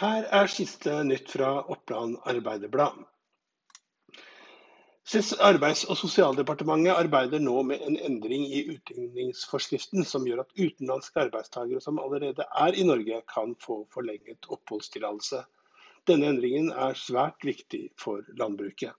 Her er siste nytt fra Oppland Arbeiderblad. Arbeids- og sosialdepartementet arbeider nå med en endring i utligningsforskriften som gjør at utenlandske arbeidstakere som allerede er i Norge, kan få forlenget oppholdstillatelse. Denne endringen er svært viktig for landbruket.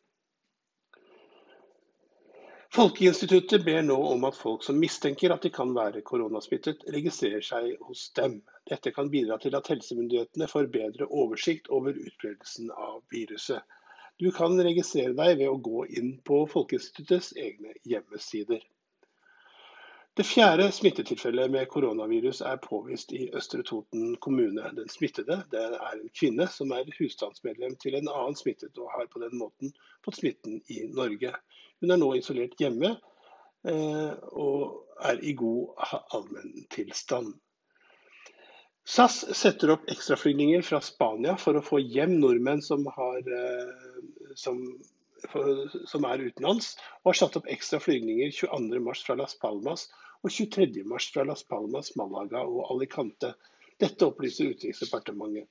Folkeinstituttet ber nå om at folk som mistenker at de kan være koronasmittet, registrerer seg hos dem. Dette kan bidra til at helsemyndighetene får bedre oversikt over utbredelsen av viruset. Du kan registrere deg ved å gå inn på Folkeinstituttets egne hjemmesider. Det fjerde smittetilfellet med koronavirus er påvist i Østre Toten kommune. Den smittede er en kvinne som er husstandsmedlem til en annen smittet, og har på den måten fått smitten i Norge. Hun er nå isolert hjemme eh, og er i god allmenntilstand. SAS setter opp ekstraflygninger fra Spania for å få hjem nordmenn som, har, eh, som, som er utenlands, og har satt opp ekstra flygninger 22.3 fra Las Palmas og 23.3 fra Las Palmas, Malaga og Alicante. Dette opplyser Utenriksdepartementet.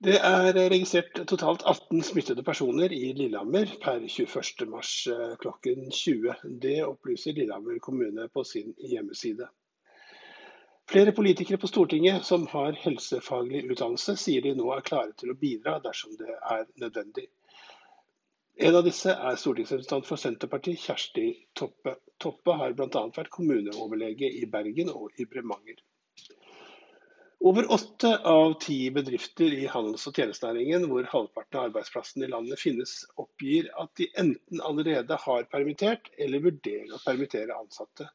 Det er registrert totalt 18 smittede personer i Lillehammer per 21.3 eh, klokken 20. Det opplyser Lillehammer kommune på sin hjemmeside. Flere politikere på Stortinget som har helsefaglig utdannelse, sier de nå er klare til å bidra dersom det er nødvendig. En av disse er stortingsrepresentant for Senterpartiet, Kjersti Toppe. Toppe har bl.a. vært kommuneoverlege i Bergen og i Bremanger. Over åtte av ti bedrifter i handels- og tjenestenæringen, hvor halvparten av arbeidsplassene i landet finnes, oppgir at de enten allerede har permittert eller vurderer å permittere ansatte.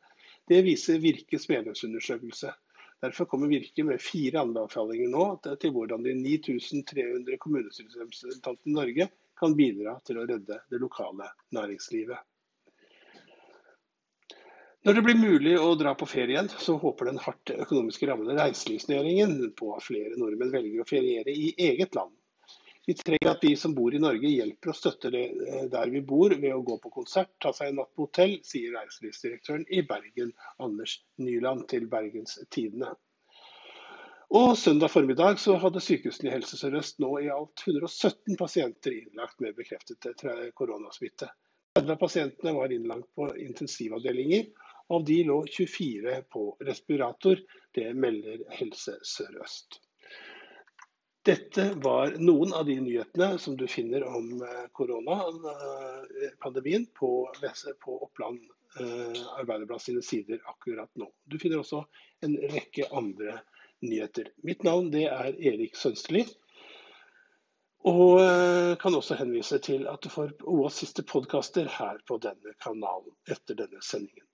Det viser Virkes medlemsundersøkelse. Derfor kommer Virke med fire anbefalinger nå til hvordan de 9300 kommunestyrerepresentantene i Norge kan bidra til å redde det lokale næringslivet. Når det blir mulig å dra på ferie igjen, så håper den hardt økonomiske rammede reiselivsnæringen på at flere nordmenn velger å feriere i eget land. Vi trenger at vi som bor i Norge hjelper og støtter det eh, der vi bor ved å gå på konsert, ta seg en natt på hotell, sier reiselivsdirektøren i Bergen, Anders Nyland, til Bergens Tidende. Og Søndag formiddag så hadde sykehusene i Helse Sør-Øst nå i alt 117 pasienter innlagt med bekreftet koronasmitte. 30 av pasientene var innlagt på intensivavdelinger, av de lå 24 på respirator. Det melder Helse Sør-Øst. Dette var noen av de nyhetene som du finner om eh, koronapandemien på, på Oppland eh, Arbeiderblad sine sider akkurat nå. Du finner også en rekke andre nyheter. Mitt navn er Erik Sønsteli. Og eh, kan også henvise til at du får OAs siste podkaster her på denne kanalen etter denne sendingen.